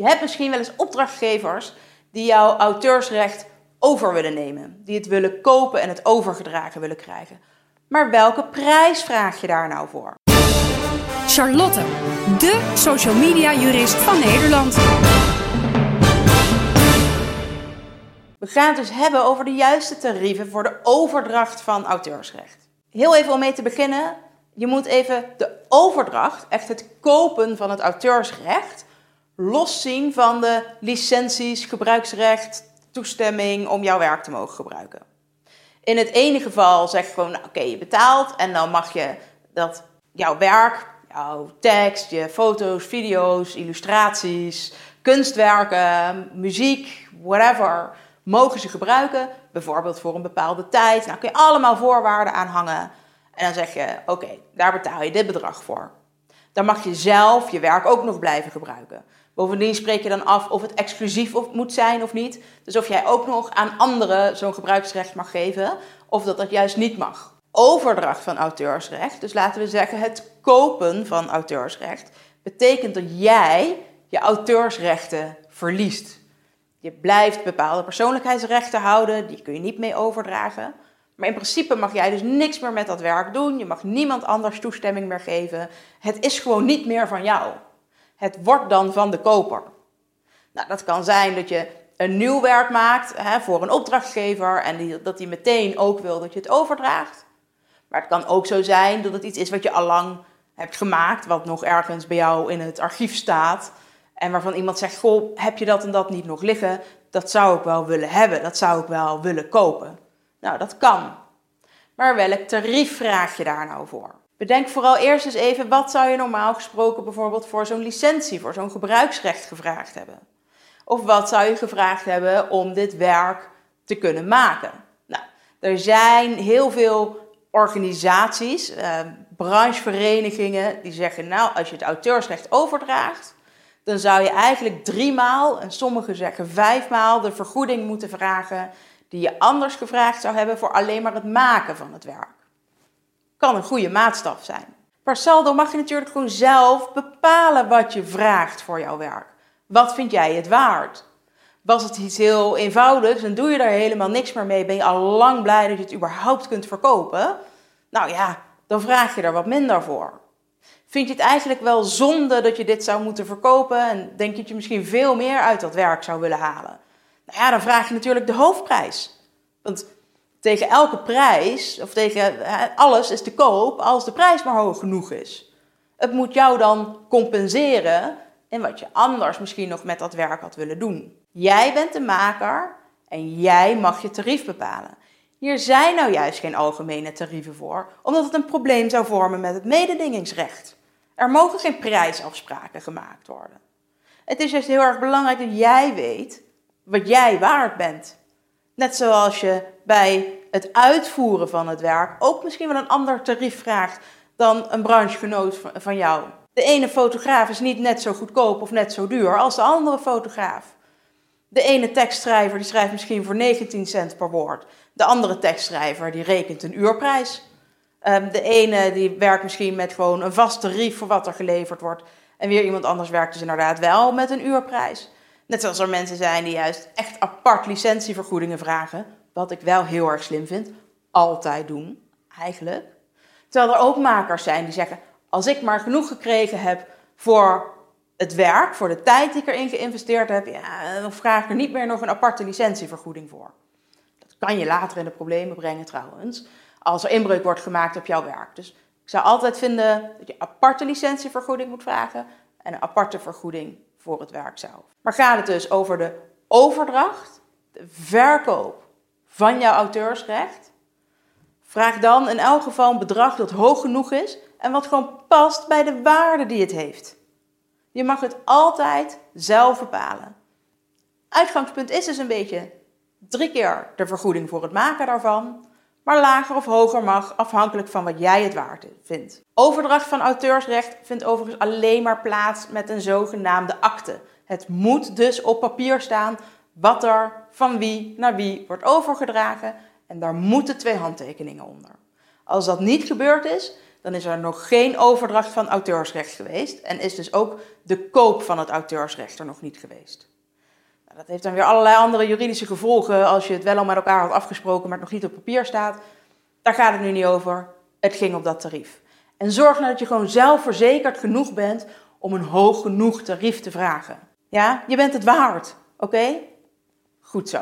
Je hebt misschien wel eens opdrachtgevers die jouw auteursrecht over willen nemen, die het willen kopen en het overgedragen willen krijgen. Maar welke prijs vraag je daar nou voor? Charlotte, de social media jurist van Nederland. We gaan het dus hebben over de juiste tarieven voor de overdracht van auteursrecht. Heel even om mee te beginnen, je moet even de overdracht, echt het kopen van het auteursrecht, loszien van de licenties, gebruiksrecht, toestemming om jouw werk te mogen gebruiken. In het ene geval zeg je gewoon, nou, oké, je betaalt en dan mag je dat jouw werk, jouw tekst, je foto's, video's, illustraties, kunstwerken, muziek, whatever, mogen ze gebruiken, bijvoorbeeld voor een bepaalde tijd. Nou kun je allemaal voorwaarden aan hangen. En dan zeg je, oké, daar betaal je dit bedrag voor. Dan mag je zelf je werk ook nog blijven gebruiken. Bovendien spreek je dan af of het exclusief moet zijn of niet. Dus of jij ook nog aan anderen zo'n gebruiksrecht mag geven, of dat dat juist niet mag. Overdracht van auteursrecht, dus laten we zeggen het kopen van auteursrecht, betekent dat jij je auteursrechten verliest. Je blijft bepaalde persoonlijkheidsrechten houden, die kun je niet mee overdragen. Maar in principe mag jij dus niks meer met dat werk doen. Je mag niemand anders toestemming meer geven. Het is gewoon niet meer van jou. Het wordt dan van de koper. Nou, dat kan zijn dat je een nieuw werk maakt hè, voor een opdrachtgever en die, dat die meteen ook wil dat je het overdraagt. Maar het kan ook zo zijn dat het iets is wat je al lang hebt gemaakt, wat nog ergens bij jou in het archief staat. En waarvan iemand zegt: Goh, heb je dat en dat niet nog liggen? Dat zou ik wel willen hebben, dat zou ik wel willen kopen. Nou, dat kan. Maar welk tarief vraag je daar nou voor? Bedenk vooral eerst eens even wat zou je normaal gesproken bijvoorbeeld voor zo'n licentie, voor zo'n gebruiksrecht gevraagd hebben. Of wat zou je gevraagd hebben om dit werk te kunnen maken? Nou, er zijn heel veel organisaties, eh, brancheverenigingen, die zeggen: Nou, als je het auteursrecht overdraagt, dan zou je eigenlijk driemaal, en sommigen zeggen vijfmaal, de vergoeding moeten vragen die je anders gevraagd zou hebben voor alleen maar het maken van het werk. Kan een goede maatstaf zijn. Per saldo mag je natuurlijk gewoon zelf bepalen wat je vraagt voor jouw werk. Wat vind jij het waard? Was het iets heel eenvoudigs en doe je daar helemaal niks meer mee, ben je al lang blij dat je het überhaupt kunt verkopen? Nou ja, dan vraag je er wat minder voor. Vind je het eigenlijk wel zonde dat je dit zou moeten verkopen en denk je dat je misschien veel meer uit dat werk zou willen halen? Nou ja, dan vraag je natuurlijk de hoofdprijs. Want tegen elke prijs, of tegen alles is te koop als de prijs maar hoog genoeg is. Het moet jou dan compenseren in wat je anders misschien nog met dat werk had willen doen. Jij bent de maker en jij mag je tarief bepalen. Hier zijn nou juist geen algemene tarieven voor, omdat het een probleem zou vormen met het mededingingsrecht. Er mogen geen prijsafspraken gemaakt worden. Het is juist heel erg belangrijk dat jij weet wat jij waard bent. Net zoals je bij het uitvoeren van het werk ook misschien wel een ander tarief vraagt dan een branchegenoot van jou. De ene fotograaf is niet net zo goedkoop of net zo duur als de andere fotograaf. De ene tekstschrijver die schrijft misschien voor 19 cent per woord. De andere tekstschrijver die rekent een uurprijs. Ehm, de ene die werkt misschien met gewoon een vast tarief voor wat er geleverd wordt. En weer iemand anders werkt dus inderdaad wel met een uurprijs. Net zoals er mensen zijn die juist echt apart licentievergoedingen vragen. Wat ik wel heel erg slim vind. Altijd doen, eigenlijk. Terwijl er ook makers zijn die zeggen: Als ik maar genoeg gekregen heb voor het werk, voor de tijd die ik erin geïnvesteerd heb, ja, dan vraag ik er niet meer nog een aparte licentievergoeding voor. Dat kan je later in de problemen brengen trouwens, als er inbreuk wordt gemaakt op jouw werk. Dus ik zou altijd vinden dat je aparte licentievergoeding moet vragen en een aparte vergoeding voor het werk zelf. Maar gaat het dus over de overdracht, de verkoop van jouw auteursrecht? Vraag dan in elk geval een bedrag dat hoog genoeg is en wat gewoon past bij de waarde die het heeft. Je mag het altijd zelf bepalen. Uitgangspunt is dus een beetje drie keer de vergoeding voor het maken daarvan, maar lager of hoger mag afhankelijk van wat jij het waard vindt. Overdracht van auteursrecht vindt overigens alleen maar plaats met een zogenaamde akte. Het moet dus op papier staan wat er van wie naar wie wordt overgedragen en daar moeten twee handtekeningen onder. Als dat niet gebeurd is, dan is er nog geen overdracht van auteursrecht geweest en is dus ook de koop van het auteursrecht er nog niet geweest. Nou, dat heeft dan weer allerlei andere juridische gevolgen als je het wel al met elkaar had afgesproken, maar het nog niet op papier staat. Daar gaat het nu niet over. Het ging op dat tarief. En zorg nou dat je gewoon zelfverzekerd genoeg bent om een hoog genoeg tarief te vragen. Ja, je bent het waard. Oké? Goed zo.